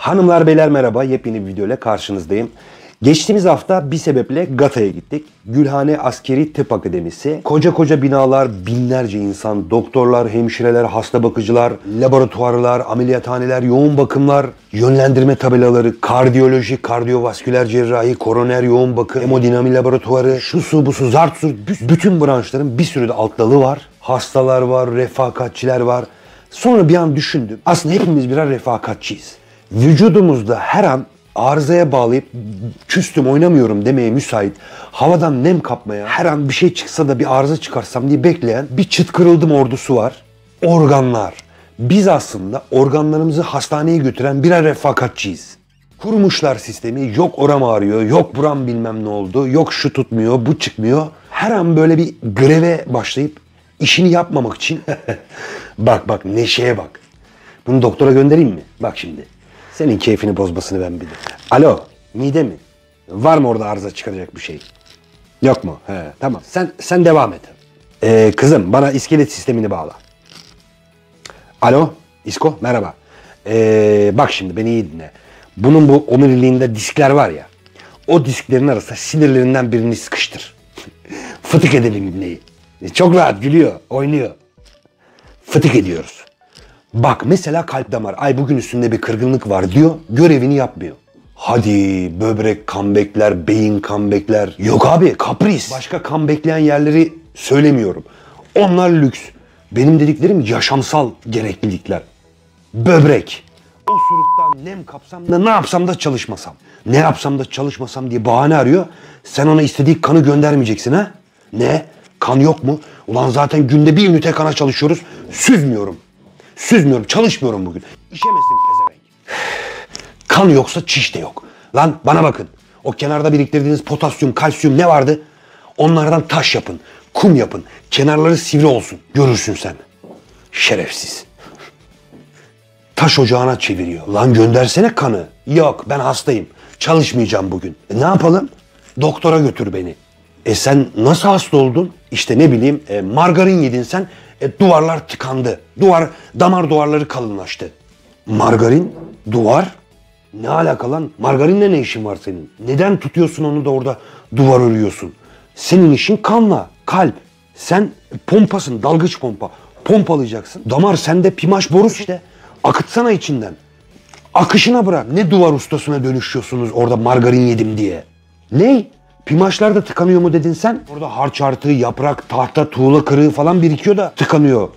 Hanımlar beyler merhaba. Yepyeni bir video ile karşınızdayım. Geçtiğimiz hafta bir sebeple Gata'ya gittik. Gülhane Askeri Tıp Akademisi. Koca koca binalar, binlerce insan, doktorlar, hemşireler, hasta bakıcılar, laboratuvarlar, ameliyathaneler, yoğun bakımlar, yönlendirme tabelaları, kardiyoloji, kardiyovasküler cerrahi, koroner yoğun bakım, hemodinami laboratuvarı, şu su bu su, zart su, bü- bütün branşların bir sürü de alt dalı var. Hastalar var, refakatçiler var. Sonra bir an düşündüm. Aslında hepimiz birer refakatçiyiz. Vücudumuzda her an arızaya bağlayıp küstüm oynamıyorum demeye müsait, havadan nem kapmaya, her an bir şey çıksa da bir arıza çıkarsam diye bekleyen bir çıt kırıldım ordusu var. Organlar. Biz aslında organlarımızı hastaneye götüren birer refakatçiyiz. Kurmuşlar sistemi. Yok oram ağrıyor, yok buram bilmem ne oldu, yok şu tutmuyor, bu çıkmıyor. Her an böyle bir greve başlayıp işini yapmamak için bak bak neşeye bak. Bunu doktora göndereyim mi? Bak şimdi. Senin keyfini bozmasını ben bilirim. Alo, mide mi? Var mı orada arıza çıkaracak bir şey? Yok mu? He, tamam. Sen sen devam et. Ee, kızım bana iskelet sistemini bağla. Alo, İsko merhaba. Ee, bak şimdi beni iyi dinle. Bunun bu omuriliğinde diskler var ya. O disklerin arasında sinirlerinden birini sıkıştır. Fıtık edelim ibneyi. Çok rahat gülüyor, oynuyor. Fıtık ediyoruz. Bak mesela kalp damar. Ay bugün üstünde bir kırgınlık var diyor. Görevini yapmıyor. Hadi böbrek bekler, beyin bekler. Yok abi kapris. Başka kan bekleyen yerleri söylemiyorum. Onlar lüks. Benim dediklerim yaşamsal gereklilikler. Böbrek. O suruktan nem kapsam da ne yapsam da çalışmasam. Ne yapsam da çalışmasam diye bahane arıyor. Sen ona istediği kanı göndermeyeceksin ha? Ne? Kan yok mu? Ulan zaten günde bir ünite kana çalışıyoruz. Süzmüyorum. Süzmüyorum, çalışmıyorum bugün. İşemesin pezevenk. Kan yoksa çiş de yok. Lan bana bakın. O kenarda biriktirdiğiniz potasyum, kalsiyum ne vardı? Onlardan taş yapın, kum yapın. Kenarları sivri olsun. Görürsün sen. Şerefsiz. Taş ocağına çeviriyor. Lan göndersene kanı. Yok ben hastayım. Çalışmayacağım bugün. E, ne yapalım? Doktora götür beni. E sen nasıl hasta oldun? İşte ne bileyim e, margarin yedin sen. E, duvarlar tıkandı. Duvar, damar duvarları kalınlaştı. Margarin, duvar. Ne alaka lan? Margarinle ne işin var senin? Neden tutuyorsun onu da orada duvar örüyorsun? Senin işin kanla, kalp. Sen pompasın, dalgıç pompa. Pompalayacaksın. Damar sende pimaş borusu işte. Akıtsana içinden. Akışına bırak. Ne duvar ustasına dönüşüyorsunuz orada margarin yedim diye. Ne? Pimaşlar da tıkanıyor mu dedin sen? Orada harç artığı, yaprak, tahta, tuğla kırığı falan birikiyor da tıkanıyor.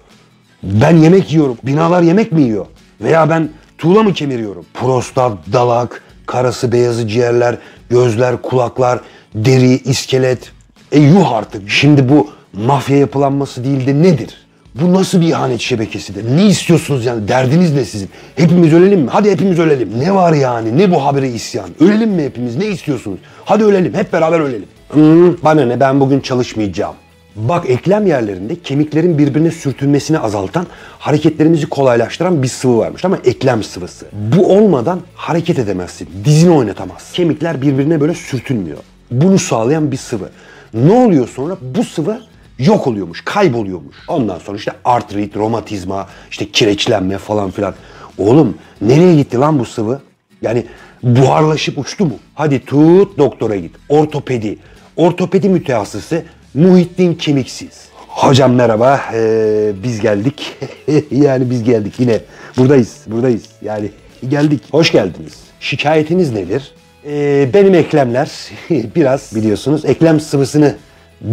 Ben yemek yiyorum. Binalar yemek mi yiyor? Veya ben tuğla mı kemiriyorum? Prostat, dalak, karası beyazı ciğerler, gözler, kulaklar, deri, iskelet. E yuh artık. Şimdi bu mafya yapılanması değil de nedir? Bu nasıl bir ihanet şebekesidir? Ne istiyorsunuz yani? Derdiniz ne sizin? Hepimiz ölelim mi? Hadi hepimiz ölelim. Ne var yani? Ne bu habere isyan? Ölelim mi hepimiz? Ne istiyorsunuz? Hadi ölelim. Hep beraber ölelim. Hmm, bana ne? Ben bugün çalışmayacağım. Bak eklem yerlerinde kemiklerin birbirine sürtünmesini azaltan, hareketlerimizi kolaylaştıran bir sıvı varmış ama eklem sıvısı. Bu olmadan hareket edemezsin, dizini oynatamazsın. Kemikler birbirine böyle sürtünmüyor. Bunu sağlayan bir sıvı. Ne oluyor sonra? Bu sıvı yok oluyormuş, kayboluyormuş. Ondan sonra işte artrit, romatizma, işte kireçlenme falan filan. Oğlum nereye gitti lan bu sıvı? Yani buharlaşıp uçtu mu? Hadi tut doktora git. Ortopedi. Ortopedi mütehassısı Muhittin Kemiksiz. Hocam merhaba, ee, biz geldik. yani biz geldik yine. Buradayız, buradayız. Yani geldik. Hoş geldiniz. Şikayetiniz nedir? Ee, benim eklemler biraz biliyorsunuz eklem sıvısını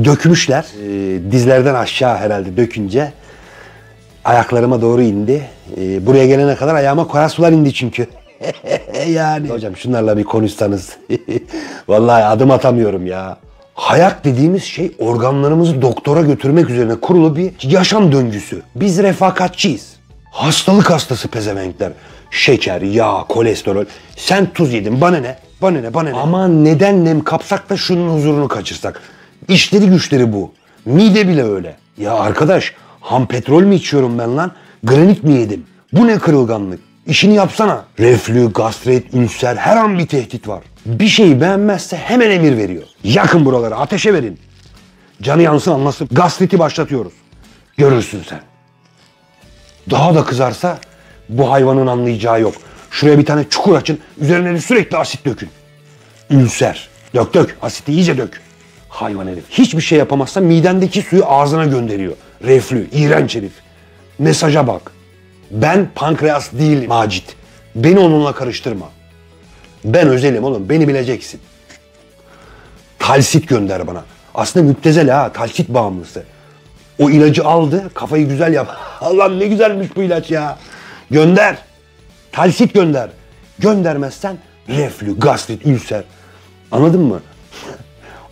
dökmüşler. Ee, dizlerden aşağı herhalde dökünce ayaklarıma doğru indi. Ee, buraya gelene kadar ayağıma kara sular indi çünkü. yani. Hocam şunlarla bir konuşsanız. Vallahi adım atamıyorum ya. Hayat dediğimiz şey organlarımızı doktora götürmek üzerine kurulu bir yaşam döngüsü. Biz refakatçiyiz. Hastalık hastası pezevenkler. Şeker, yağ, kolesterol. Sen tuz yedin bana ne? Bana ne? Bana ne? Aman neden nem kapsak da şunun huzurunu kaçırsak. İşleri güçleri bu. Mide bile öyle. Ya arkadaş ham petrol mü içiyorum ben lan? Granit mi yedim? Bu ne kırılganlık? İşini yapsana. Reflü, gastrit, ülser her an bir tehdit var. Bir şeyi beğenmezse hemen emir veriyor. Yakın buraları ateşe verin. Canı yansın anlasın. Gastriti başlatıyoruz. Görürsün sen. Daha da kızarsa bu hayvanın anlayacağı yok. Şuraya bir tane çukur açın. Üzerine sürekli asit dökün. Ülser. Dök dök. Asiti iyice dök. Hayvan herif. Hiçbir şey yapamazsa midendeki suyu ağzına gönderiyor. Reflü. iğrenç herif. Mesaja bak. Ben pankreas değil Macit. Beni onunla karıştırma. Ben özelim oğlum. Beni bileceksin. Talsit gönder bana. Aslında müptezel ha. Talsit bağımlısı. O ilacı aldı. Kafayı güzel yap. Allah'ım ne güzelmiş bu ilaç ya. Gönder. Talsit gönder. Göndermezsen reflü, gastrit, ülser. Anladın mı?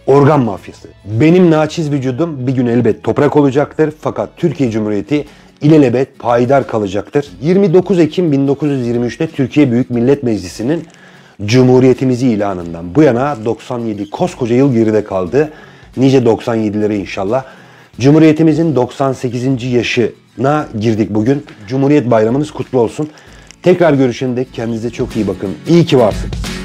Organ mafyası. Benim naçiz vücudum bir gün elbet toprak olacaktır. Fakat Türkiye Cumhuriyeti ilelebet payidar kalacaktır. 29 Ekim 1923'te Türkiye Büyük Millet Meclisi'nin Cumhuriyetimizi ilanından bu yana 97 koskoca yıl geride kaldı. Nice 97'lere inşallah. Cumhuriyetimizin 98. yaşına girdik bugün. Cumhuriyet bayramınız kutlu olsun. Tekrar görüşende kendinize çok iyi bakın. İyi ki varsınız.